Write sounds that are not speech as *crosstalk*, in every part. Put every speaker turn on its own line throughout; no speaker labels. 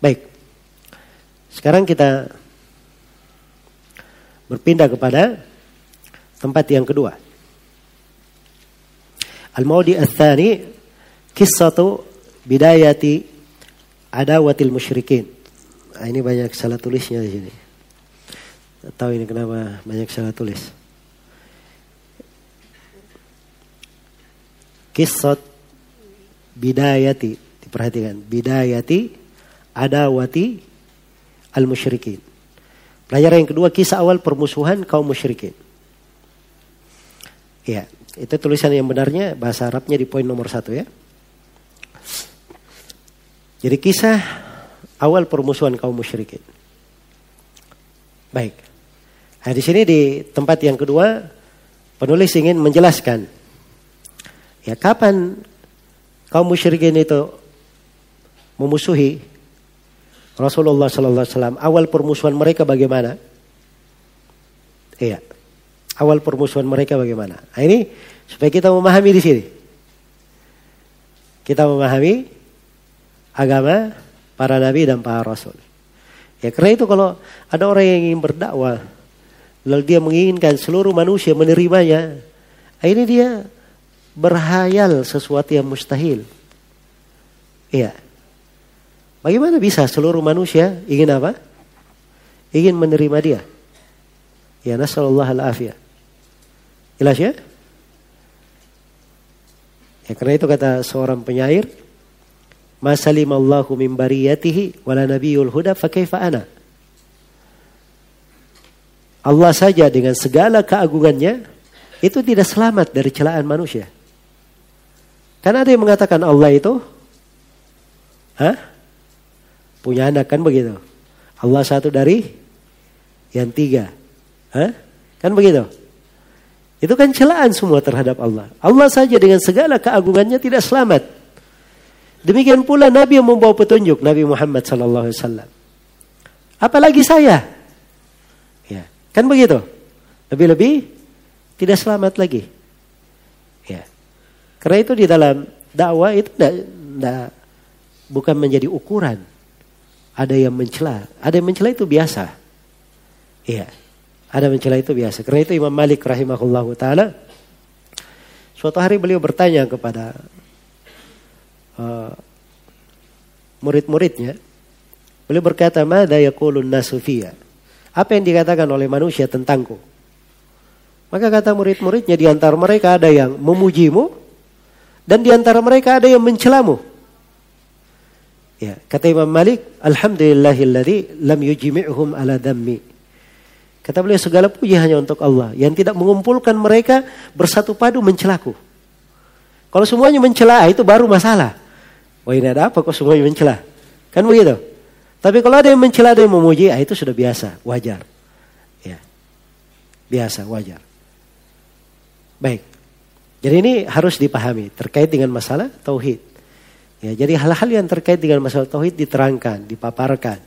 Baik. Sekarang kita berpindah kepada tempat yang kedua. Al-Maudi Al-Thani Kisatu Bidayati Adawatil Musyrikin nah, Ini banyak salah tulisnya di sini Tahu ini kenapa banyak salah tulis Kisat Bidayati Diperhatikan Bidayati Adawati Al-Musyrikin Pelajaran yang kedua kisah awal permusuhan kaum musyrikin. Ya, itu tulisan yang benarnya bahasa Arabnya di poin nomor satu ya. Jadi kisah awal permusuhan kaum musyrikin. Baik. Nah, di sini di tempat yang kedua penulis ingin menjelaskan ya kapan kaum musyrikin itu memusuhi Rasulullah sallallahu alaihi wasallam. Awal permusuhan mereka bagaimana? Iya. Awal permusuhan mereka bagaimana? Nah, ini supaya kita memahami di sini. Kita memahami agama para nabi dan para rasul. Ya karena itu kalau ada orang yang ingin berdakwah, lalu dia menginginkan seluruh manusia menerimanya, nah, ini dia berhayal sesuatu yang mustahil. Iya. Bagaimana bisa seluruh manusia ingin apa? Ingin menerima dia. Ya nasallallahu al-afiyah. Jelas ya? Ya karena itu kata seorang penyair, "Masalimallahu min bariyatihi wala nabiyul huda fa ana?" Allah saja dengan segala keagungannya itu tidak selamat dari celaan manusia. Karena ada yang mengatakan Allah itu Hah? Punya anak kan begitu. Allah satu dari yang tiga. Hah? Kan begitu? Itu kan celaan semua terhadap Allah. Allah saja dengan segala keagungannya tidak selamat. Demikian pula Nabi yang membawa petunjuk Nabi Muhammad sallallahu alaihi wasallam. Apalagi saya. Ya, kan begitu? Lebih-lebih tidak selamat lagi. Ya. Karena itu di dalam dakwah itu tidak bukan menjadi ukuran. Ada yang mencela, ada yang mencela itu biasa. Iya. Ada mencela itu biasa. Karena itu Imam Malik rahimahullahu taala suatu hari beliau bertanya kepada uh, murid-muridnya. Beliau berkata, "Mada yaqulun nasu Apa yang dikatakan oleh manusia tentangku? Maka kata murid-muridnya di antara mereka ada yang memujimu dan di antara mereka ada yang mencelamu. Ya, kata Imam Malik, Alhamdulillahilladzi lam yujmi'hum ala dammi. Kata beliau segala puji hanya untuk Allah yang tidak mengumpulkan mereka bersatu padu mencelaku. Kalau semuanya mencela itu baru masalah. Wah ini ada apa kok semuanya mencela? Kan begitu. Tapi kalau ada yang mencela ada yang memuji, ah, itu sudah biasa, wajar. Ya. Biasa, wajar. Baik. Jadi ini harus dipahami terkait dengan masalah tauhid. Ya, jadi hal-hal yang terkait dengan masalah tauhid diterangkan, dipaparkan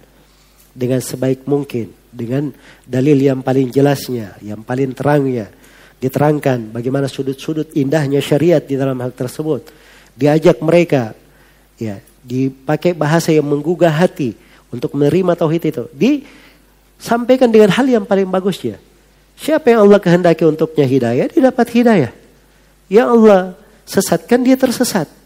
dengan sebaik mungkin dengan dalil yang paling jelasnya, yang paling terangnya. Diterangkan bagaimana sudut-sudut indahnya syariat di dalam hal tersebut. Diajak mereka ya, dipakai bahasa yang menggugah hati untuk menerima tauhid itu. Disampaikan dengan hal yang paling bagusnya. Siapa yang Allah kehendaki untuknya hidayah, dia dapat hidayah. Ya Allah sesatkan dia tersesat.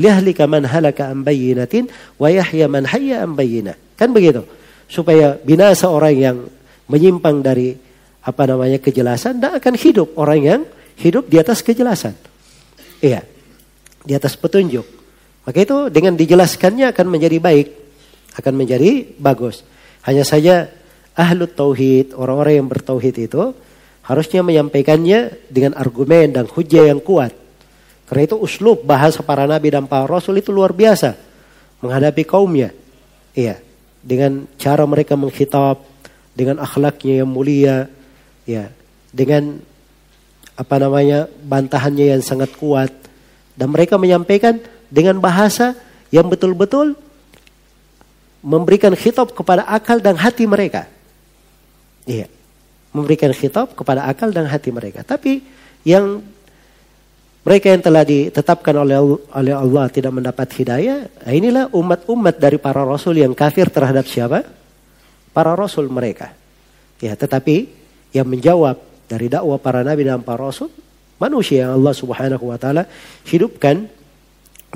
Liyahlika man halaka an bayyinatin wa yahya man hayya an bayyinah. Kan begitu supaya binasa orang yang menyimpang dari apa namanya kejelasan dan akan hidup orang yang hidup di atas kejelasan. Iya. Di atas petunjuk. Maka itu dengan dijelaskannya akan menjadi baik, akan menjadi bagus. Hanya saja ahlu tauhid, orang-orang yang bertauhid itu harusnya menyampaikannya dengan argumen dan hujah yang kuat. Karena itu uslub bahasa para nabi dan para rasul itu luar biasa menghadapi kaumnya. Iya dengan cara mereka mengkhitab dengan akhlaknya yang mulia ya dengan apa namanya bantahannya yang sangat kuat dan mereka menyampaikan dengan bahasa yang betul-betul memberikan khitab kepada akal dan hati mereka. Iya. Memberikan khitab kepada akal dan hati mereka. Tapi yang mereka yang telah ditetapkan oleh oleh Allah tidak mendapat hidayah, nah inilah umat-umat dari para rasul yang kafir terhadap siapa? Para rasul mereka. Ya, tetapi yang menjawab dari dakwah para nabi dan para rasul manusia yang Allah Subhanahu wa taala hidupkan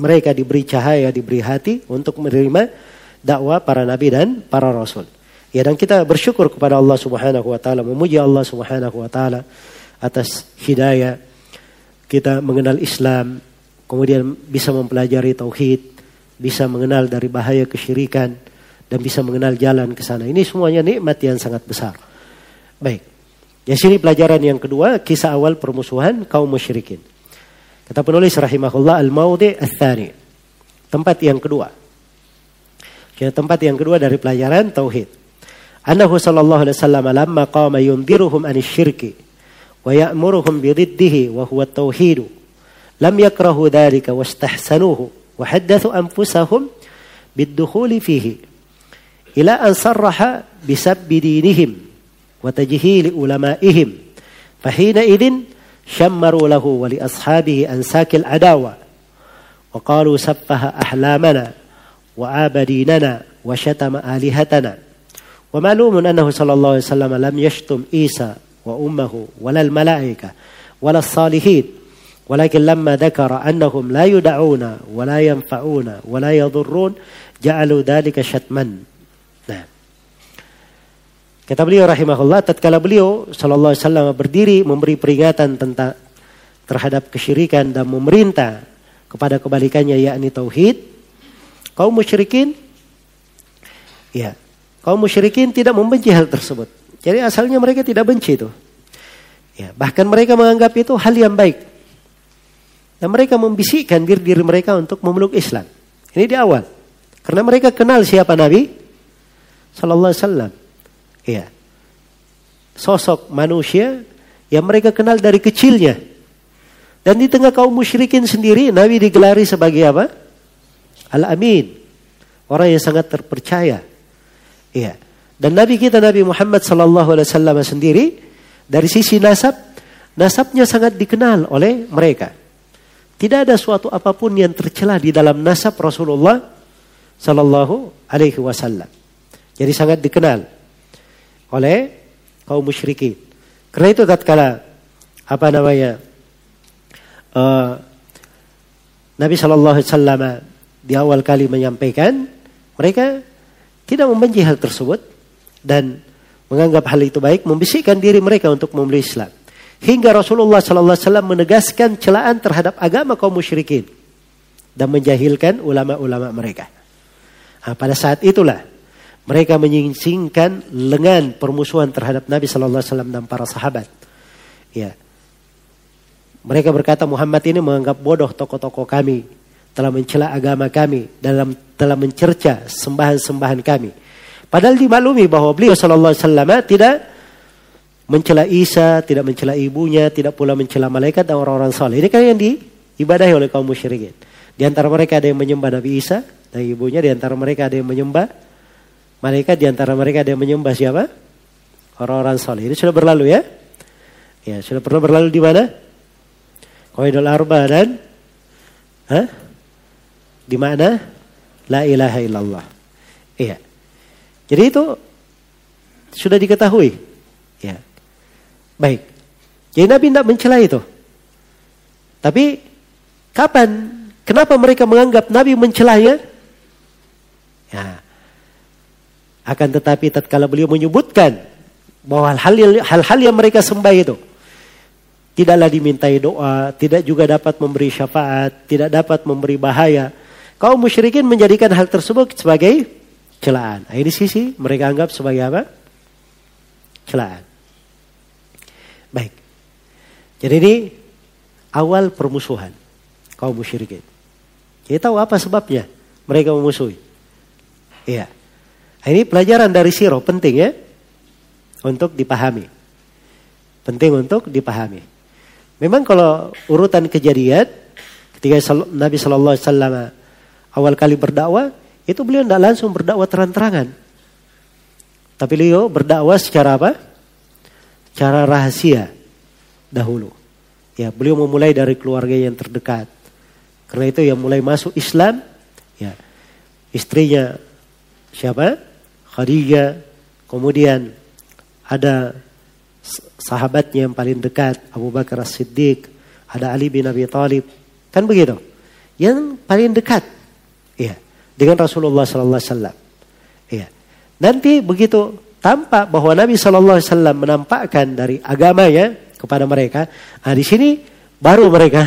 mereka diberi cahaya, diberi hati untuk menerima dakwah para nabi dan para rasul. Ya dan kita bersyukur kepada Allah Subhanahu wa taala, memuji Allah Subhanahu wa taala atas hidayah kita mengenal Islam, kemudian bisa mempelajari tauhid, bisa mengenal dari bahaya kesyirikan dan bisa mengenal jalan ke sana. Ini semuanya nikmat yang sangat besar. Baik. Di sini pelajaran yang kedua, kisah awal permusuhan kaum musyrikin. Kata penulis rahimahullah al-maudi al-thani. Tempat yang kedua. Tempat yang kedua dari pelajaran tauhid. Annahu sallallahu alaihi wasallam lamma qama yundiruhum anis syirki ويأمرهم بضده وهو التوحيد. لم يكرهوا ذلك واستحسنوه وحدثوا أنفسهم بالدخول فيه إلى أن صرح بسب دينهم وتجهيل علمائهم فحينئذ شمروا له ولأصحابه أنساك العداوة وقالوا سفه أحلامنا وعاب ديننا وشتم آلهتنا. ومعلوم أنه صلى الله عليه وسلم لم يشتم عيسى وأمه ولا الملائكة ولا الصالحين ولكن لما ذكر أنهم لا يدعون ولا ينفعون ولا يضرون جعلوا ذلك شتما nah. Kata beliau rahimahullah, tatkala beliau sallallahu alaihi wasallam berdiri memberi peringatan tentang terhadap kesyirikan dan memerintah kepada kebalikannya yakni tauhid, kaum musyrikin ya, kaum musyrikin tidak membenci hal tersebut. Jadi asalnya mereka tidak benci itu. Ya, bahkan mereka menganggap itu hal yang baik. Dan mereka membisikkan diri, diri mereka untuk memeluk Islam. Ini di awal. Karena mereka kenal siapa Nabi Sallallahu Alaihi Wasallam. Ya. Sosok manusia yang mereka kenal dari kecilnya. Dan di tengah kaum musyrikin sendiri Nabi digelari sebagai apa? Al-Amin. Orang yang sangat terpercaya. Iya. Dan Nabi kita Nabi Muhammad sallallahu alaihi wasallam sendiri dari sisi nasab, nasabnya sangat dikenal oleh mereka. Tidak ada suatu apa pun yang tercela di dalam nasab Rasulullah sallallahu alaihi wasallam. Jadi sangat dikenal oleh kaum musyrikin. Karena itu tatkala apa namanya uh, Nabi Shallallahu Alaihi Wasallam di awal kali menyampaikan mereka tidak membenci hal tersebut dan menganggap hal itu baik, membisikkan diri mereka untuk membeli Islam. Hingga Rasulullah Sallallahu Alaihi Wasallam menegaskan celaan terhadap agama kaum musyrikin dan menjahilkan ulama-ulama mereka. Nah, pada saat itulah mereka menyingsingkan lengan permusuhan terhadap Nabi Sallallahu Alaihi Wasallam dan para sahabat. Ya, mereka berkata Muhammad ini menganggap bodoh tokoh-tokoh kami telah mencela agama kami dalam telah mencerca sembahan-sembahan kami Padahal dimaklumi bahwa beliau Shallallahu Alaihi tidak mencela Isa, tidak mencela ibunya, tidak pula mencela malaikat dan orang-orang saleh. Ini kan yang diibadahi oleh kaum musyrikin. Di antara mereka ada yang menyembah Nabi Isa dan ibunya, di antara mereka ada yang menyembah malaikat, di antara mereka ada yang menyembah siapa? Orang-orang saleh. Ini sudah berlalu ya? Ya, sudah pernah berlalu di mana? Qaidul Arba dan Hah? Di mana? La ilaha illallah. Iya. Jadi itu sudah diketahui. Ya. Baik. Jadi Nabi tidak mencela itu. Tapi kapan? Kenapa mereka menganggap Nabi mencelanya? Ya. Akan tetapi tatkala beliau menyebutkan bahwa hal-hal hal yang mereka sembah itu tidaklah dimintai doa, tidak juga dapat memberi syafaat, tidak dapat memberi bahaya. Kaum musyrikin menjadikan hal tersebut sebagai celaan. Nah, ini sisi mereka anggap sebagai apa? Celaan. Baik. Jadi ini awal permusuhan kaum musyrikin. Kita tahu apa sebabnya mereka memusuhi. Iya. Nah, ini pelajaran dari siro penting ya untuk dipahami. Penting untuk dipahami. Memang kalau urutan kejadian ketika Nabi Shallallahu Alaihi Wasallam awal kali berdakwah itu beliau tidak langsung berdakwah terang-terangan. Tapi beliau berdakwah secara apa? Cara rahasia dahulu. Ya, beliau memulai dari keluarga yang terdekat. Karena itu yang mulai masuk Islam, ya, istrinya siapa? Khadijah. Kemudian ada sahabatnya yang paling dekat, Abu Bakar As-Siddiq, ada Ali bin Abi Thalib. Kan begitu? Yang paling dekat. Dengan Rasulullah sallallahu alaihi wasallam. Ya. Nanti begitu tampak bahwa Nabi sallallahu alaihi wasallam menampakkan dari agamanya kepada mereka, nah di sini baru mereka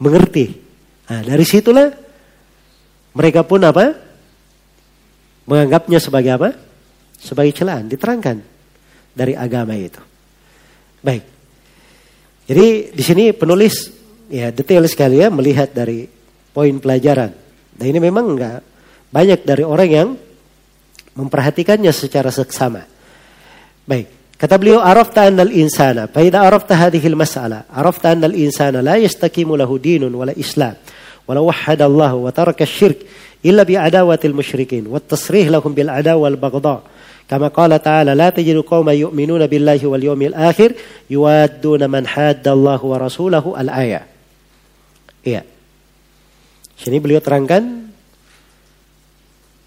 mengerti. Nah, dari situlah mereka pun apa? Menganggapnya sebagai apa? Sebagai celaan, diterangkan dari agama itu. Baik. Jadi di sini penulis ya detail sekali ya melihat dari poin pelajaran. Dan ini memang enggak banyak dari orang yang memperhatikannya secara seksama. Baik. Kata beliau, arafta annal insana. Faida arafta hadhihi al-mas'ala. Arafta annal insana la yastakimu lahu dinun wala islam. Wala wahhada Allah wa taraka syirk. Illa bi adawatil musyrikin. Wa tasrih lahum bil adawa wal bagda. كما قال تعالى لا تجد قوما يؤمنون بالله واليوم الآخر يوادون من حاد الله ورسوله الآية Iya. Sini beliau terangkan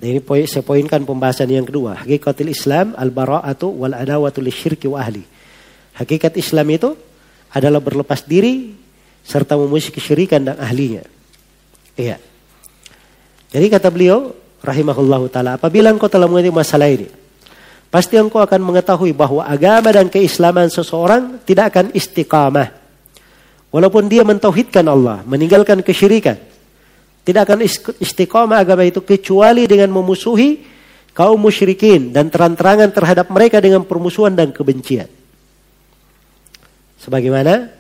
dan ini poin, saya poinkan pembahasan yang kedua. Hakikatil Islam al-bara'atu wal adawatu syirki wa ahli. Hakikat Islam itu adalah berlepas diri serta memusuhi kesyirikan dan ahlinya. Iya. Jadi kata beliau rahimahullahu taala, apabila engkau telah mengerti masalah ini, pasti engkau akan mengetahui bahwa agama dan keislaman seseorang tidak akan istiqamah. Walaupun dia mentauhidkan Allah, meninggalkan kesyirikan. Tidak akan istiqamah agama itu kecuali dengan memusuhi kaum musyrikin dan terang-terangan terhadap mereka dengan permusuhan dan kebencian. Sebagaimana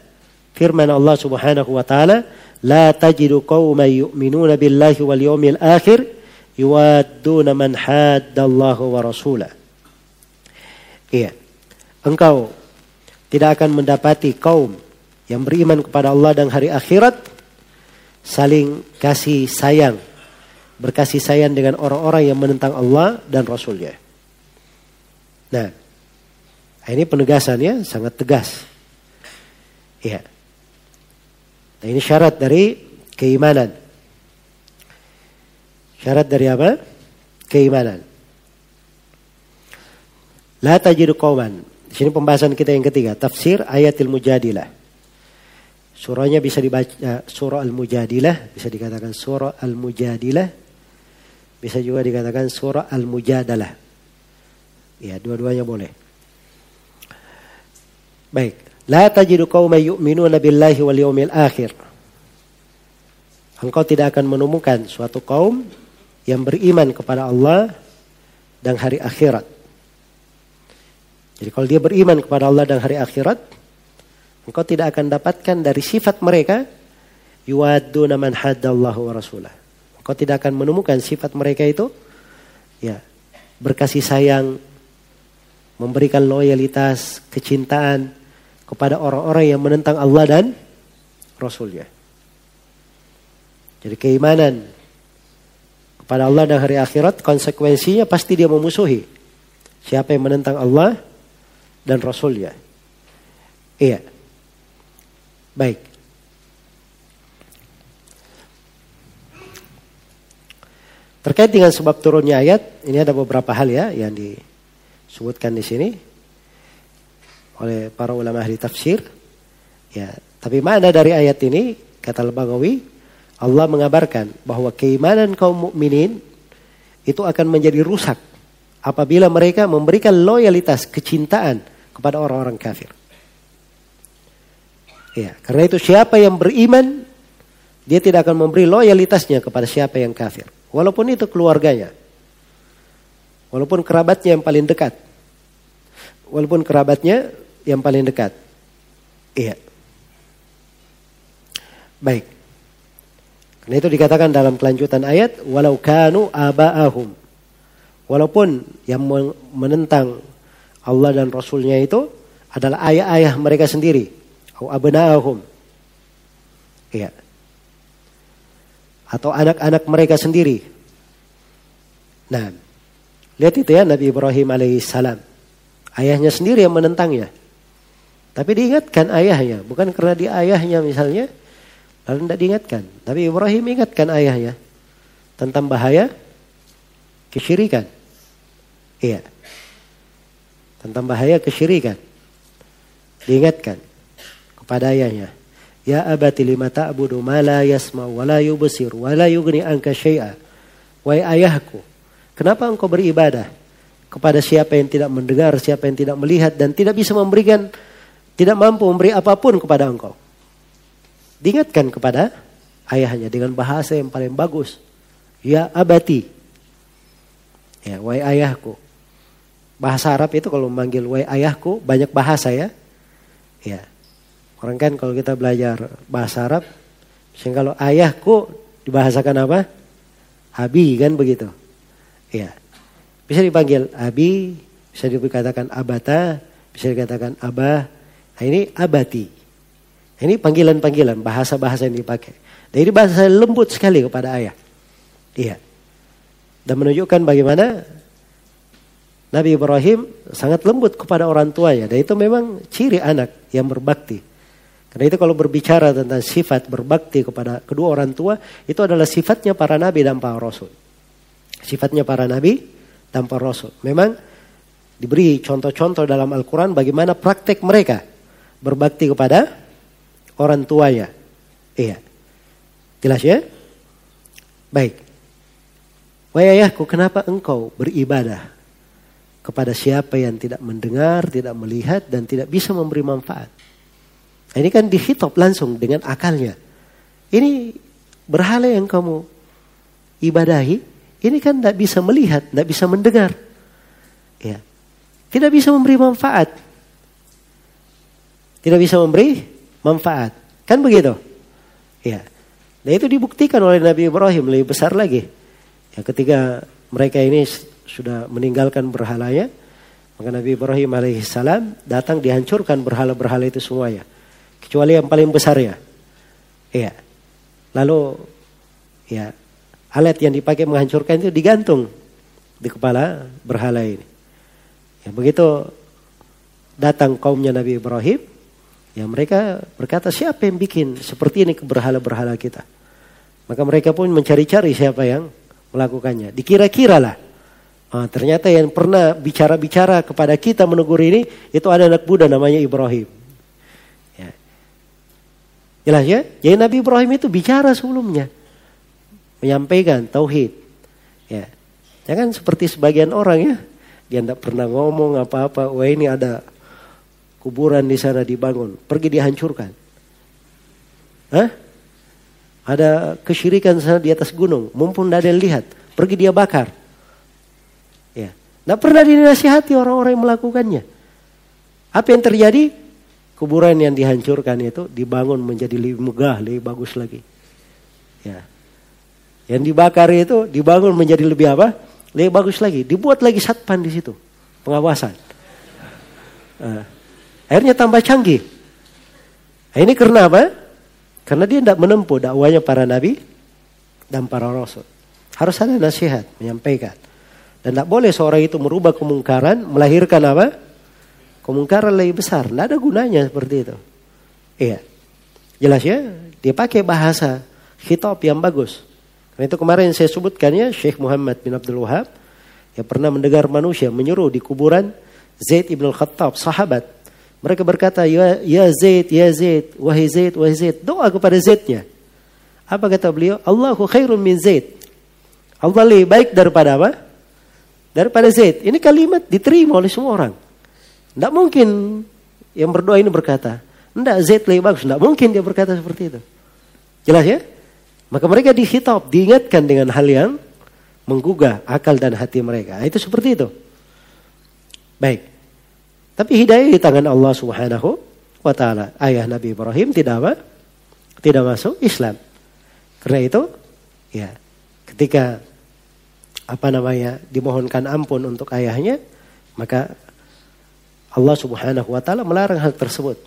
firman Allah Subhanahu wa taala, "La tajidu qauman yu'minuna billahi wal yawmil akhir yuwadduna man haddallaha wa rasulahu." Iya. Engkau tidak akan mendapati kaum yang beriman kepada Allah dan hari akhirat saling kasih sayang, berkasih sayang dengan orang-orang yang menentang Allah dan Rasulnya. Nah, ini penegasannya sangat tegas. Iya. Nah, ini syarat dari keimanan. Syarat dari apa? Keimanan. La tajidu qauman. Di sini pembahasan kita yang ketiga, tafsir ayatil mujadilah. Surahnya bisa dibaca surah Al-Mujadilah, bisa dikatakan surah Al-Mujadilah. Bisa juga dikatakan surah Al-Mujadalah. Ya, dua-duanya boleh. Baik. La tajidu qauman yu'minuna billahi wal yawmil akhir. Engkau tidak akan menemukan suatu kaum yang beriman kepada Allah dan hari akhirat. Jadi kalau dia beriman kepada Allah dan hari akhirat, engkau tidak akan dapatkan dari sifat mereka yuwaduna man haddallahu wa rasulah. Engkau tidak akan menemukan sifat mereka itu ya berkasih sayang, memberikan loyalitas, kecintaan kepada orang-orang yang menentang Allah dan Rasulnya. Jadi keimanan kepada Allah dan hari akhirat konsekuensinya pasti dia memusuhi siapa yang menentang Allah dan Rasulnya. Iya. Baik. Terkait dengan sebab turunnya ayat, ini ada beberapa hal ya yang disebutkan di sini oleh para ulama ahli tafsir. Ya, tapi mana dari ayat ini kata Al-Baghawi, Allah mengabarkan bahwa keimanan kaum mukminin itu akan menjadi rusak apabila mereka memberikan loyalitas, kecintaan kepada orang-orang kafir. Ya, karena itu siapa yang beriman dia tidak akan memberi loyalitasnya kepada siapa yang kafir, walaupun itu keluarganya. Walaupun kerabatnya yang paling dekat. Walaupun kerabatnya yang paling dekat. Iya. Baik. Karena itu dikatakan dalam kelanjutan ayat walau kanu aba'ahum. Walaupun yang menentang Allah dan Rasulnya itu adalah ayah-ayah mereka sendiri. Atau abna'ahum. Iya. Atau anak-anak mereka sendiri. Nah, lihat itu ya Nabi Ibrahim alaihissalam. Ayahnya sendiri yang menentangnya. Tapi diingatkan ayahnya, bukan karena di ayahnya misalnya, lalu tidak diingatkan. Tapi Ibrahim ingatkan ayahnya tentang bahaya kesyirikan. Iya. Tentang bahaya kesyirikan. Diingatkan kepada ayahnya. Ya abati lima ta'budu ma la yasma wa la yubsir wa la yugni anka syai'a. Wahai ayahku, kenapa engkau beribadah kepada siapa yang tidak mendengar, siapa yang tidak melihat dan tidak bisa memberikan tidak mampu memberi apa pun kepada engkau. Diingatkan kepada ayahnya dengan bahasa yang paling bagus. Ya abati. Ya, wahai ayahku. Bahasa Arab itu kalau memanggil wahai ayahku banyak bahasa ya. Ya. Orang kan kalau kita belajar bahasa Arab, sehingga kalau ayahku dibahasakan apa? Abi kan begitu. Ya. Bisa dipanggil abi, bisa dikatakan abata, bisa dikatakan abah, Nah, ini abati. Ini panggilan-panggilan, bahasa-bahasa yang dipakai. Dan ini bahasa lembut sekali kepada ayah. Iya. Dan menunjukkan bagaimana Nabi Ibrahim sangat lembut kepada orang tuanya. Dan itu memang ciri anak yang berbakti. Karena itu kalau berbicara tentang sifat berbakti kepada kedua orang tua, itu adalah sifatnya para nabi dan para rasul. Sifatnya para nabi dan para rasul. Memang diberi contoh-contoh dalam Al-Quran bagaimana praktek mereka berbakti kepada orang tuanya. Iya. Jelas ya? Baik. Wahai ayahku, kenapa engkau beribadah kepada siapa yang tidak mendengar, tidak melihat, dan tidak bisa memberi manfaat? Ini kan dihitop langsung dengan akalnya. Ini berhala yang kamu ibadahi, ini kan tidak bisa melihat, tidak bisa mendengar. Ya. Tidak bisa memberi manfaat. Tidak bisa memberi manfaat. Kan begitu? Ya. Nah itu dibuktikan oleh Nabi Ibrahim lebih besar lagi. Ya, ketika mereka ini sudah meninggalkan berhalanya, maka Nabi Ibrahim alaihissalam datang dihancurkan berhala-berhala itu semuanya. Kecuali yang paling besar ya. Iya. Lalu ya alat yang dipakai menghancurkan itu digantung di kepala berhala ini. Ya, begitu datang kaumnya Nabi Ibrahim, Ya mereka berkata siapa yang bikin seperti ini ke berhala-berhala kita. Maka mereka pun mencari-cari siapa yang melakukannya. Dikira-kira lah. Nah, ternyata yang pernah bicara-bicara kepada kita menegur ini itu ada anak Buddha namanya Ibrahim. Jelas ya? Jadi Nabi Ibrahim itu bicara sebelumnya. Menyampaikan tauhid. Ya. Jangan seperti sebagian orang ya. Dia tidak pernah ngomong apa-apa. Wah ini ada kuburan di sana dibangun, pergi dihancurkan. Hah? Ada kesyirikan sana di atas gunung, mumpun tidak ada yang lihat, pergi dia bakar. Ya, tidak pernah dinasihati orang-orang yang melakukannya. Apa yang terjadi? Kuburan yang dihancurkan itu dibangun menjadi lebih megah, lebih bagus lagi. Ya. Yang dibakar itu dibangun menjadi lebih apa? Lebih bagus lagi. Dibuat lagi satpan di situ, pengawasan. Nah. Akhirnya tambah canggih. Nah, ini karena apa? Karena dia tidak menempuh dakwanya para nabi dan para rasul. Harus ada nasihat, menyampaikan. Dan tidak boleh seorang itu merubah kemungkaran, melahirkan apa? Kemungkaran lebih besar. Tidak ada gunanya seperti itu. Iya. Jelas ya? Dia pakai bahasa khitab yang bagus. Karena itu kemarin saya sebutkan ya, Syekh Muhammad bin Abdul Wahab yang pernah mendengar manusia menyuruh di kuburan Zaid ibn al-Khattab, sahabat mereka berkata, ya, ya Zaid, ya Zaid, wahai Zaid, wahai Zaid. Doa kepada Zaidnya. Apa kata beliau? Allahu khairun min Zaid. Allah lebih baik daripada apa? Daripada Zaid. Ini kalimat diterima oleh semua orang. Tidak mungkin yang berdoa ini berkata, tidak Zaid lebih bagus. Tidak mungkin dia berkata seperti itu. Jelas ya? Maka mereka dihitab, diingatkan dengan hal yang menggugah akal dan hati mereka. Itu seperti itu. Baik. Tapi hidayah di tangan Allah Subhanahu wa taala. Ayah Nabi Ibrahim tidak apa? Tidak masuk Islam. Karena itu ya ketika apa namanya dimohonkan ampun untuk ayahnya, maka Allah Subhanahu wa taala melarang hal tersebut.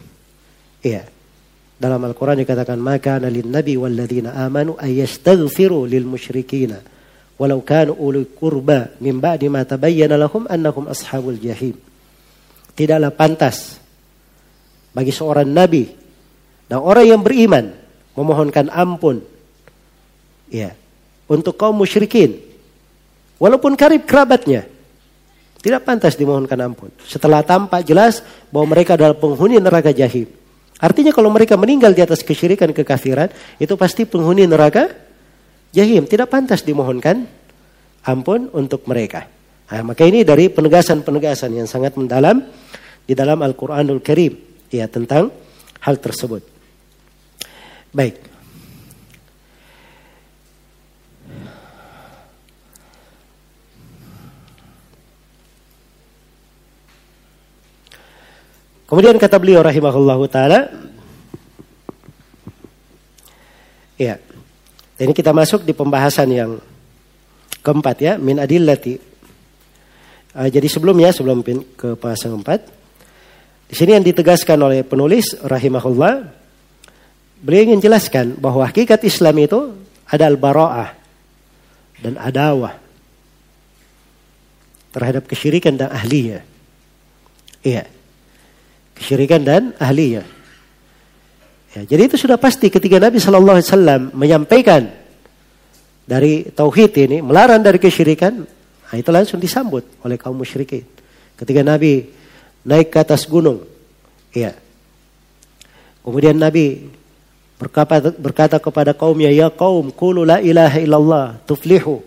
Iya. Dalam Al-Qur'an dikatakan maka lin nabi walladzina amanu ayastaghfiru lil musyrikina walau kanu uli qurba min ba'di ma tabayyana lahum annahum ashabul jahim. Tidaklah pantas bagi seorang nabi dan orang yang beriman memohonkan ampun. Ya untuk kaum musyrikin. Walaupun karib kerabatnya tidak pantas dimohonkan ampun. Setelah tampak jelas bahwa mereka adalah penghuni neraka jahim. Artinya kalau mereka meninggal di atas kesyirikan kekafiran, itu pasti penghuni neraka jahim. Tidak pantas dimohonkan ampun untuk mereka. Nah, maka ini dari penegasan-penegasan yang sangat mendalam di dalam Al-Quranul Karim. Ya, tentang hal tersebut. Baik. Kemudian kata beliau rahimahullah taala Ya. Ini kita masuk di pembahasan yang keempat ya, min adillati. Uh, jadi sebelumnya sebelum ke pembahasan keempat, di sini yang ditegaskan oleh penulis rahimahullah, beliau ingin jelaskan bahwa hakikat Islam itu ada al-bara'ah dan adawah terhadap kesyirikan dan ahlinya. Iya kesyirikan dan ahlinya. Ya, jadi itu sudah pasti ketika Nabi Shallallahu Alaihi Wasallam menyampaikan dari tauhid ini, melarang dari kesyirikan, nah itu langsung disambut oleh kaum musyrikin. Ketika Nabi naik ke atas gunung, ya. Kemudian Nabi berkata, berkata kepada kaumnya, ya kaum, kulu la ilaha illallah, tuflihu.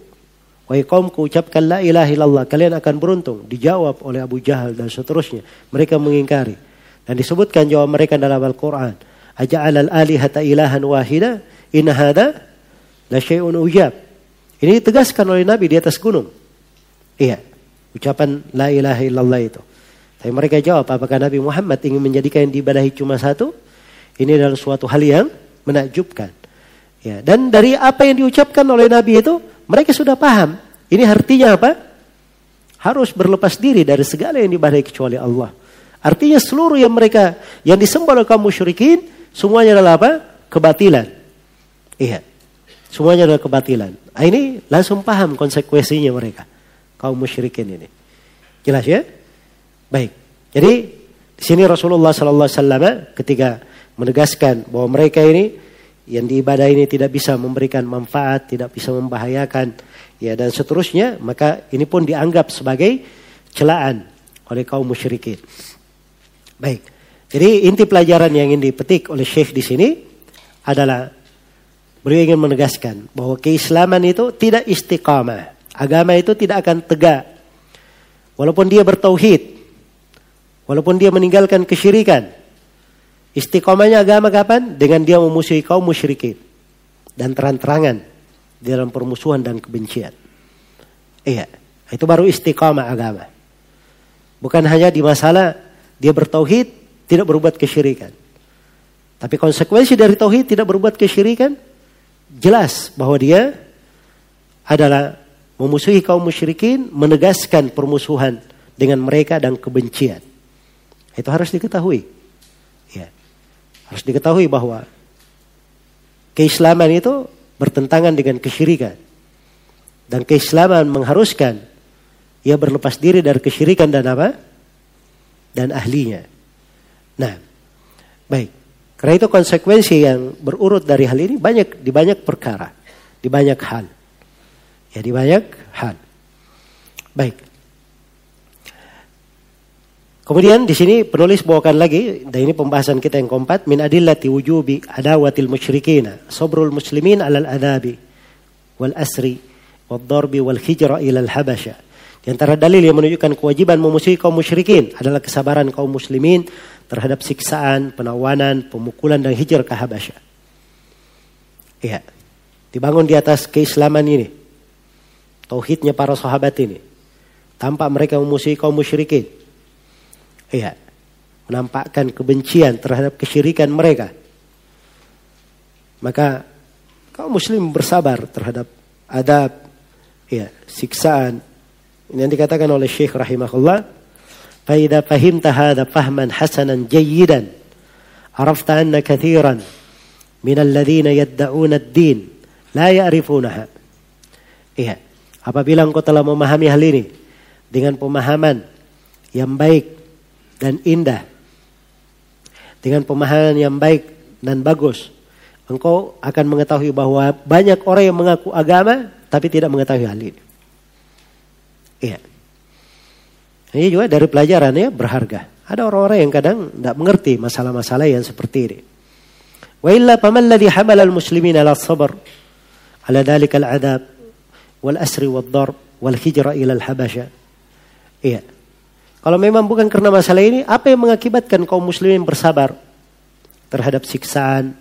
Wahai kaumku ucapkan la ilaha illallah, kalian akan beruntung. Dijawab oleh Abu Jahal dan seterusnya. Mereka mengingkari. Dan disebutkan jawab mereka dalam Al-Quran. Aja'al al-alihata ilahan wahida. Inna hada la syai'un ujab. Ini ditegaskan oleh Nabi di atas gunung. Iya. Ucapan la ilaha illallah itu. Tapi mereka jawab, apakah Nabi Muhammad ingin menjadikan yang diibadahi cuma satu? Ini adalah suatu hal yang menakjubkan. Ya, dan dari apa yang diucapkan oleh Nabi itu, mereka sudah paham. Ini artinya apa? Harus berlepas diri dari segala yang diibadahi kecuali Allah. Artinya seluruh yang mereka yang disembah oleh kaum musyrikin semuanya adalah apa? Kebatilan. Iya. Semuanya adalah kebatilan. Nah, ini langsung paham konsekuensinya mereka. Kaum musyrikin ini. Jelas ya? Baik. Jadi di sini Rasulullah sallallahu alaihi wasallam ketika menegaskan bahwa mereka ini yang diibadah ini tidak bisa memberikan manfaat, tidak bisa membahayakan, ya dan seterusnya, maka ini pun dianggap sebagai celaan oleh kaum musyrikin. Baik. Jadi inti pelajaran yang ingin dipetik oleh Syekh di sini adalah beliau ingin menegaskan bahwa keislaman itu tidak istiqamah. Agama itu tidak akan tegak. Walaupun dia bertauhid. Walaupun dia meninggalkan kesyirikan. Istiqamahnya agama kapan? Dengan dia memusuhi kaum musyrikin. Dan terang-terangan dalam permusuhan dan kebencian. Iya. Itu baru istiqamah agama. Bukan hanya di masalah dia bertauhid, tidak berbuat kesyirikan. Tapi konsekuensi dari tauhid tidak berbuat kesyirikan, jelas bahwa dia adalah memusuhi kaum musyrikin, menegaskan permusuhan dengan mereka dan kebencian. Itu harus diketahui. Ya. Harus diketahui bahwa keislaman itu bertentangan dengan kesyirikan. Dan keislaman mengharuskan ia berlepas diri dari kesyirikan dan apa? Dan ahlinya. Nah, baik. Karena itu konsekuensi yang berurut dari hal ini banyak di banyak perkara, di banyak hal. Ya, di banyak hal. Baik. Kemudian di sini penulis bawakan lagi dan ini pembahasan kita yang keempat min adillati wujubi adawatil musyrikin sabrul muslimin alal adabi wal asri wal darbi wal hijra ila al habasha di antara dalil yang menunjukkan kewajiban memusuhi kaum musyrikin adalah kesabaran kaum muslimin terhadap siksaan, penawanan, pemukulan dan hijrah ke Habasyah. Iya. Dibangun di atas keislaman ini. Tauhidnya para sahabat ini. Tanpa mereka memusuhi kaum musyrikin. Iya. Menampakkan kebencian terhadap kesyirikan mereka. Maka kaum muslim bersabar terhadap adab, ya, siksaan, ini yang dikatakan oleh Syekh rahimahullah. Faida fahimta hadha fahman hasanan jayyidan. Arafta anna kathiran min alladhina yadda'una ad-din la ya'rifunaha. Iya. Apabila engkau telah memahami hal ini dengan pemahaman yang baik dan indah, dengan pemahaman yang baik dan bagus, engkau akan mengetahui bahwa banyak orang yang mengaku agama tapi tidak mengetahui hal ini. Iya. Ini juga dari pelajaran ya berharga. Ada orang-orang yang kadang tidak mengerti masalah-masalah yang seperti ini. Wa illa faman ladhi hamala al-muslimin ala sabar ala dhalika al-adab wal asri wal darb wal hijra ila al-habasha. Iya. Kalau memang bukan karena masalah ini, apa yang mengakibatkan kaum muslimin bersabar terhadap siksaan,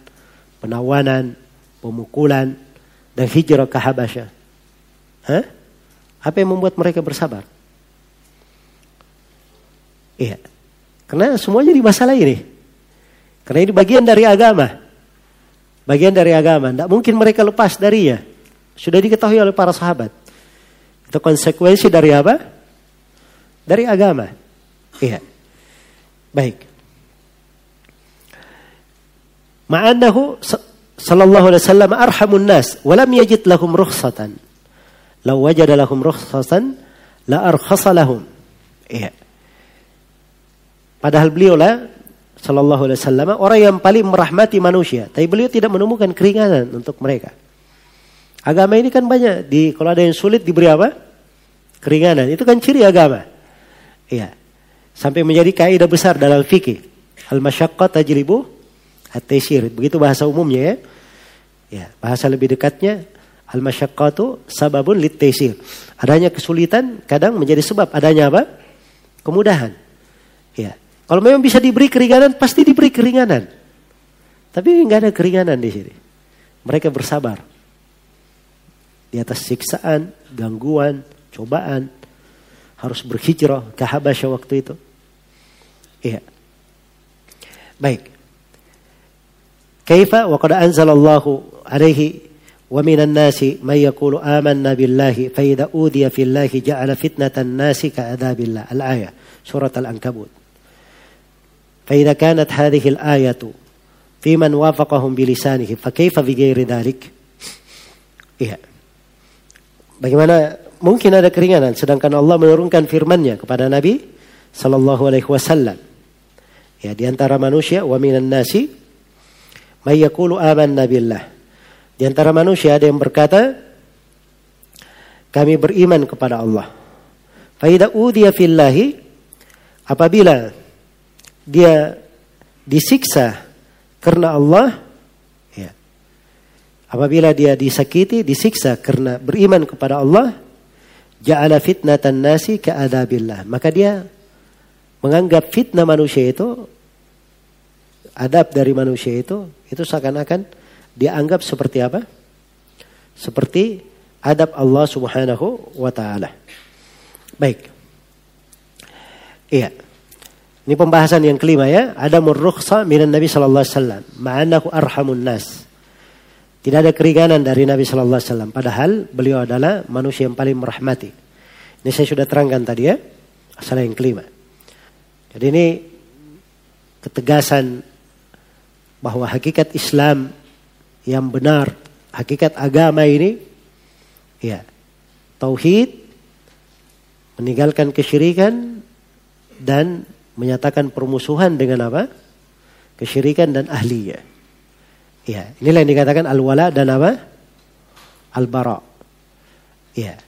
penawanan, pemukulan, dan hijrah ke Habasyah? Hah? Apa yang membuat mereka bersabar? Iya. Karena semuanya di masalah ini. Karena ini bagian dari agama. Bagian dari agama. Tidak mungkin mereka lepas darinya. Sudah diketahui oleh para sahabat. Itu konsekuensi dari apa? Dari agama. Iya. Baik. Ma'annahu sallallahu alaihi wasallam arhamun nas walam yajid lahum rukhsatan. Lau wajada lahum rukhsatan la arkhasa lahum. Iya. Padahal beliau lah Sallallahu Alaihi Wasallam orang yang paling merahmati manusia, tapi beliau tidak menemukan keringanan untuk mereka. Agama ini kan banyak di kalau ada yang sulit diberi apa? Keringanan. Itu kan ciri agama. Iya. Sampai menjadi kaidah besar dalam fikih. Al masyaqqat tajlibu at-taysir. Begitu bahasa umumnya ya. Ya, bahasa lebih dekatnya al masyaqqatu sababun lit Adanya kesulitan kadang menjadi sebab adanya apa? Kemudahan. Ya. Kalau memang bisa diberi keringanan, pasti diberi keringanan. Tapi nggak ada keringanan di sini. Mereka bersabar. Di atas siksaan, gangguan, cobaan. Harus berhijrah ke Habasyah waktu itu. Iya. Baik. Kaifa wa qad anzalallahu alaihi wa minan nasi man yaqulu amanna billahi fa idza udiya fillahi ja'ala fitnatan nasi ka adabillah. Al-ayah surat Al-Ankabut. فإذا كانت هذه الآية في من وافقهم بلسانه فكيف بغير ذلك Iya. Bagaimana mungkin ada keringanan sedangkan Allah menurunkan firman-Nya kepada Nabi sallallahu alaihi wasallam. Ya, di antara manusia wa minan nasi may yaqulu amanna billah. Di antara manusia ada yang berkata kami beriman kepada Allah. Fa idza udiya fillahi apabila dia disiksa karena Allah, ya. apabila dia disakiti, disiksa karena beriman kepada Allah, ja'ala fitnatan nasi ka'adabillah. Maka dia menganggap fitnah manusia itu, adab dari manusia itu, itu seakan-akan dianggap seperti apa? Seperti adab Allah subhanahu wa ta'ala. Baik. Iya. Ini pembahasan yang kelima ya. Ada murrukhsa minan Nabi sallallahu alaihi wasallam, ma'anahu arhamun nas. Tidak ada keringanan dari Nabi sallallahu alaihi wasallam padahal beliau adalah manusia yang paling merahmati. Ini saya sudah terangkan tadi ya. Masalah yang kelima. Jadi ini ketegasan bahwa hakikat Islam yang benar, hakikat agama ini ya tauhid meninggalkan kesyirikan dan menyatakan permusuhan dengan apa? Kesyirikan dan ahlinya. Ya, inilah yang dikatakan al-wala dan apa? Al-bara. Ya.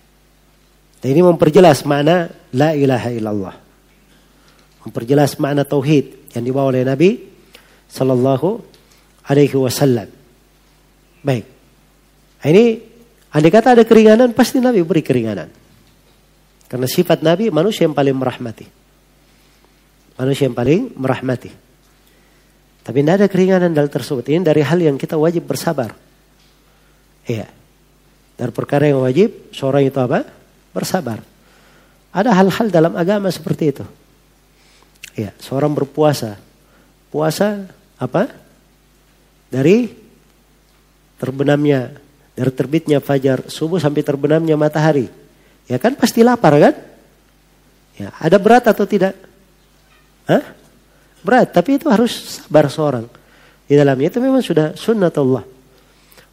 Dan ini memperjelas makna la ilaha illallah. Memperjelas makna tauhid yang dibawa oleh Nabi sallallahu alaihi wasallam. Baik. Nah, ini andai kata ada keringanan pasti Nabi beri keringanan. Karena sifat Nabi manusia yang paling merahmati manusia yang paling merahmati. Tapi tidak ada keringanan dalam tersebut. Ini dari hal yang kita wajib bersabar. Iya. Dari perkara yang wajib, seorang itu apa? Bersabar. Ada hal-hal dalam agama seperti itu. Iya, seorang berpuasa. Puasa apa? Dari terbenamnya, dari terbitnya fajar subuh sampai terbenamnya matahari. Ya kan pasti lapar kan? Ya, ada berat atau tidak? Hah? Berat, tapi itu harus sabar seorang. Di dalamnya itu memang sudah sunnatullah.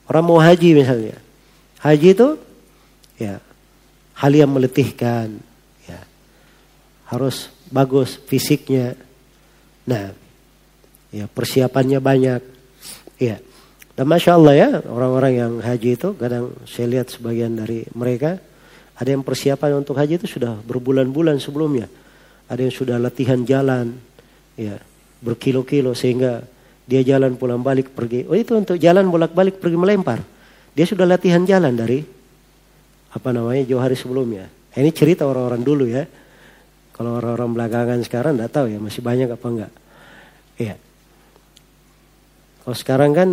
Orang mau haji misalnya. Haji itu ya hal yang meletihkan, ya. Harus bagus fisiknya. Nah, Ya, persiapannya banyak. Ya. Dan Masya Allah ya, orang-orang yang haji itu kadang saya lihat sebagian dari mereka, ada yang persiapan untuk haji itu sudah berbulan-bulan sebelumnya. Ada yang sudah latihan jalan, ya berkilo-kilo sehingga dia jalan pulang balik pergi. Oh itu untuk jalan bolak-balik pergi melempar. Dia sudah latihan jalan dari apa namanya jauh hari sebelumnya. Ini cerita orang-orang dulu ya. Kalau orang-orang belakangan sekarang tidak tahu ya masih banyak apa enggak. Iya. Kalau sekarang kan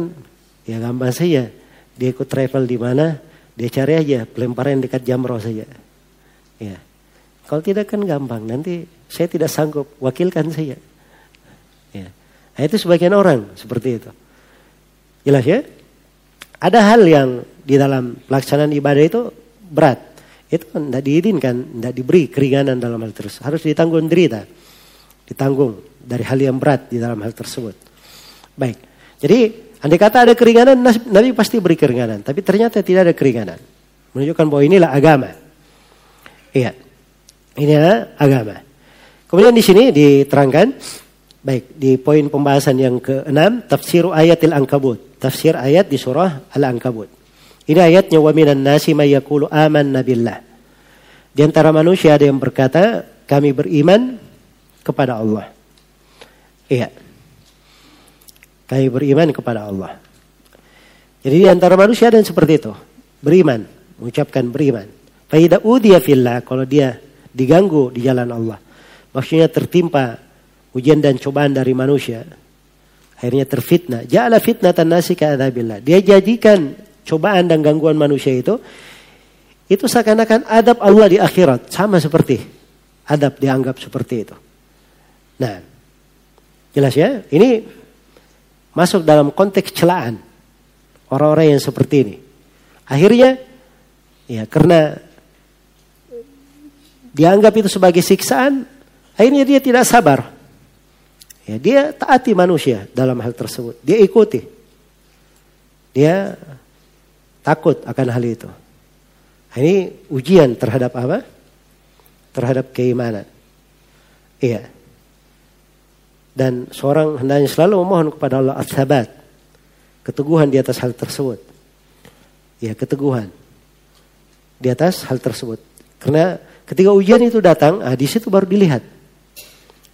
Ya gampang saja. Dia ikut travel di mana, dia cari aja pelemparan dekat jamroh saja. Ya. Kalau tidak kan gampang. Nanti saya tidak sanggup, wakilkan saya. Ya. Nah, itu sebagian orang seperti itu. Jelas ya? Ada hal yang di dalam pelaksanaan ibadah itu berat. Itu kan tidak diizinkan, tidak diberi keringanan dalam hal tersebut. Harus ditanggung derita. Ditanggung dari hal yang berat di dalam hal tersebut. Baik. Jadi Andai kata ada keringanan, Nabi pasti beri keringanan. Tapi ternyata tidak ada keringanan. Menunjukkan bahwa inilah agama. Iya. Ini adalah agama. Kemudian di sini diterangkan, baik di poin pembahasan yang ke-6, tafsir ayatil ankabut. Tafsir ayat di surah Al-Ankabut. Ini ayatnya wa minan nasi may yaqulu amanna billah. Di antara manusia ada yang berkata, kami beriman kepada Allah. Iya. Kami beriman kepada Allah. Jadi di antara manusia dan seperti itu. Beriman. Mengucapkan beriman. Faidah udia fillah. Kalau dia diganggu di jalan Allah. Maksudnya tertimpa ujian dan cobaan dari manusia. Akhirnya terfitnah. Ja'ala fitnatan nasi ka'adabillah. Dia jadikan cobaan dan gangguan manusia itu. Itu seakan-akan adab Allah di akhirat. Sama seperti adab dianggap seperti itu. Nah, jelas ya. Ini masuk dalam konteks celaan orang-orang yang seperti ini. Akhirnya ya karena dianggap itu sebagai siksaan, akhirnya dia tidak sabar. Ya, dia taati manusia dalam hal tersebut. Dia ikuti. Dia takut akan hal itu. Ini ujian terhadap apa? Terhadap keimanan. Iya. Dan seorang hendaknya selalu memohon kepada Allah as-sabat. Keteguhan di atas hal tersebut. Ya, keteguhan. Di atas hal tersebut. Karena ketika ujian itu datang, ah, di situ baru dilihat.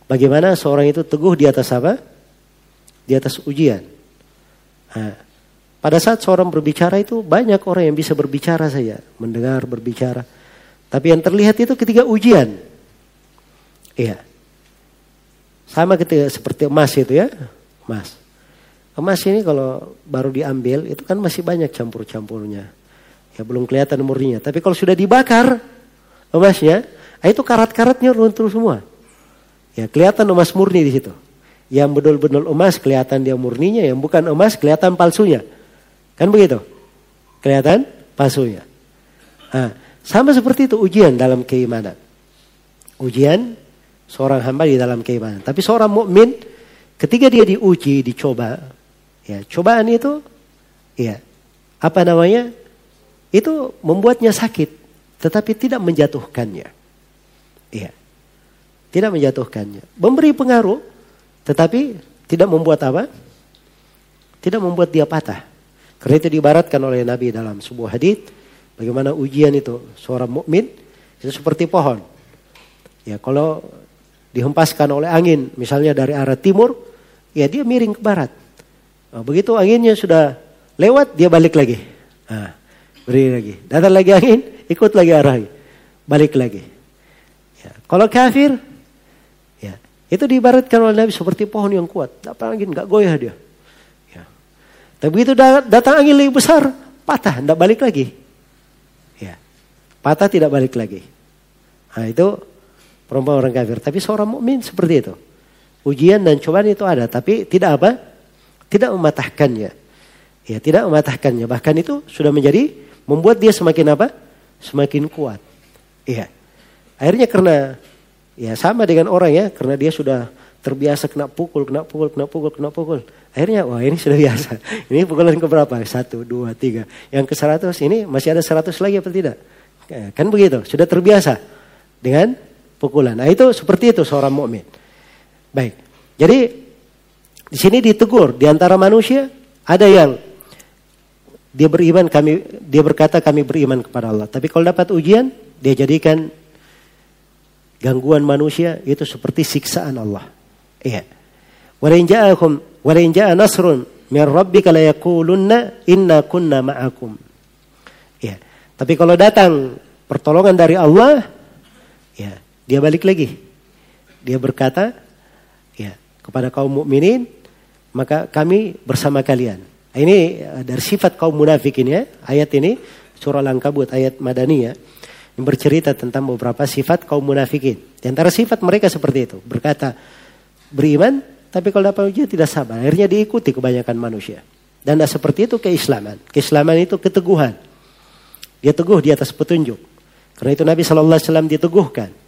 Bagaimana seorang itu teguh di atas apa? Di atas ujian. Nah, pada saat seorang berbicara itu banyak orang yang bisa berbicara saja. Mendengar, berbicara. Tapi yang terlihat itu ketika ujian. Iya. Sama ketika seperti emas itu ya, emas. Emas ini kalau baru diambil itu kan masih banyak campur-campurnya. Ya belum kelihatan murninya. Tapi kalau sudah dibakar emasnya, ah, itu karat-karatnya runtuh semua. Ya kelihatan emas murni di situ. Yang betul-betul emas kelihatan dia murninya, yang bukan emas kelihatan palsunya. Kan begitu? Kelihatan palsunya. Nah, sama seperti itu ujian dalam keimanan. Ujian seorang hamba di dalam keimanan. Tapi seorang mukmin ketika dia diuji, dicoba, ya cobaan itu, ya apa namanya, itu membuatnya sakit, tetapi tidak menjatuhkannya. Iya. Tidak menjatuhkannya. Memberi pengaruh, tetapi tidak membuat apa? Tidak membuat dia patah. Karena itu dibaratkan oleh Nabi dalam sebuah hadis bagaimana ujian itu seorang mukmin itu seperti pohon. Ya, kalau dihempaskan oleh angin, misalnya dari arah timur, ya dia miring ke barat. Nah, begitu anginnya sudah lewat, dia balik lagi. Nah, beri lagi. Datang lagi angin, ikut lagi arahnya. Balik lagi. Ya. Kalau kafir, ya itu diibaratkan oleh Nabi seperti pohon yang kuat. Dapat angin, nggak goyah dia. Ya. Tapi begitu datang angin lebih besar, patah, tidak balik lagi. Ya. Patah tidak balik lagi. Nah, itu perempuan orang kafir. Tapi seorang mukmin seperti itu. Ujian dan cobaan itu ada, tapi tidak apa? Tidak mematahkannya. Ya, tidak mematahkannya. Bahkan itu sudah menjadi membuat dia semakin apa? Semakin kuat. Iya. Akhirnya karena ya sama dengan orang ya, karena dia sudah terbiasa kena pukul, kena pukul, kena pukul, kena pukul. Akhirnya wah ini sudah *laughs* biasa. Ini pukulan ke berapa? Satu, dua, tiga. Yang ke seratus ini masih ada seratus lagi apa tidak? Kan begitu, sudah terbiasa dengan pukulan. Nah itu seperti itu seorang mukmin. Baik. Jadi Di sini ditegur di antara manusia ada yang dia beriman kami dia berkata kami beriman kepada Allah. Tapi kalau dapat ujian dia jadikan gangguan manusia itu seperti siksaan Allah. Iya. Wa ja'akum nasrun min rabbika la yaqulunna inna kunna ma'akum. Ya. Tapi kalau datang pertolongan dari Allah, dia balik lagi. Dia berkata, ya, kepada kaum mukminin, maka kami bersama kalian. Ini eh, dari sifat kaum munafikin ya. Ayat ini surah Al-Ankabut ayat Madaniyah yang bercerita tentang beberapa sifat kaum munafikin. Di antara sifat mereka seperti itu, berkata beriman tapi kalau dapat ujian tidak sabar. Akhirnya diikuti kebanyakan manusia. Dan tidak seperti itu keislaman. Keislaman itu keteguhan. Dia teguh di atas petunjuk. Karena itu Nabi SAW diteguhkan.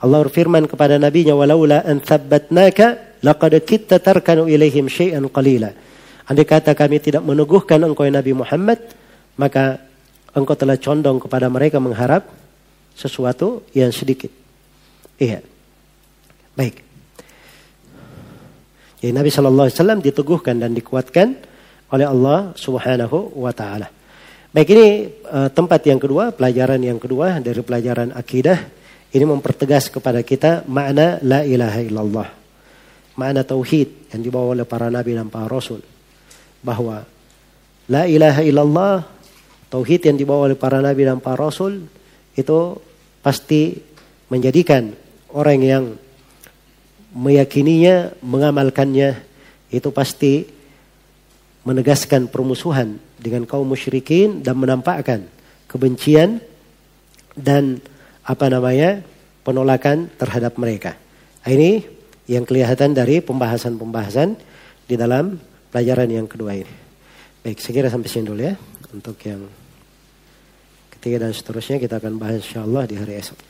Allah berfirman kepada nabinya walaula an thabbatnaka laqad kitta tarkanu ilaihim syai'an qalila. Andai kata kami tidak meneguhkan engkau ya Nabi Muhammad, maka engkau telah condong kepada mereka mengharap sesuatu yang sedikit. Iya. Baik. Jadi Nabi Shallallahu Alaihi Wasallam diteguhkan dan dikuatkan oleh Allah Subhanahu Wa Taala. Baik ini uh, tempat yang kedua, pelajaran yang kedua dari pelajaran akidah ini mempertegas kepada kita makna la ilaha illallah. Makna tauhid yang dibawa oleh para nabi dan para rasul bahwa la ilaha illallah tauhid yang dibawa oleh para nabi dan para rasul itu pasti menjadikan orang yang meyakininya, mengamalkannya itu pasti menegaskan permusuhan dengan kaum musyrikin dan menampakkan kebencian dan apa namanya penolakan terhadap mereka. Ini yang kelihatan dari pembahasan-pembahasan di dalam pelajaran yang kedua ini. Baik, saya kira sampai sini dulu ya. Untuk yang ketiga dan seterusnya kita akan bahas insya Allah di hari esok.